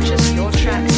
purchase your tracks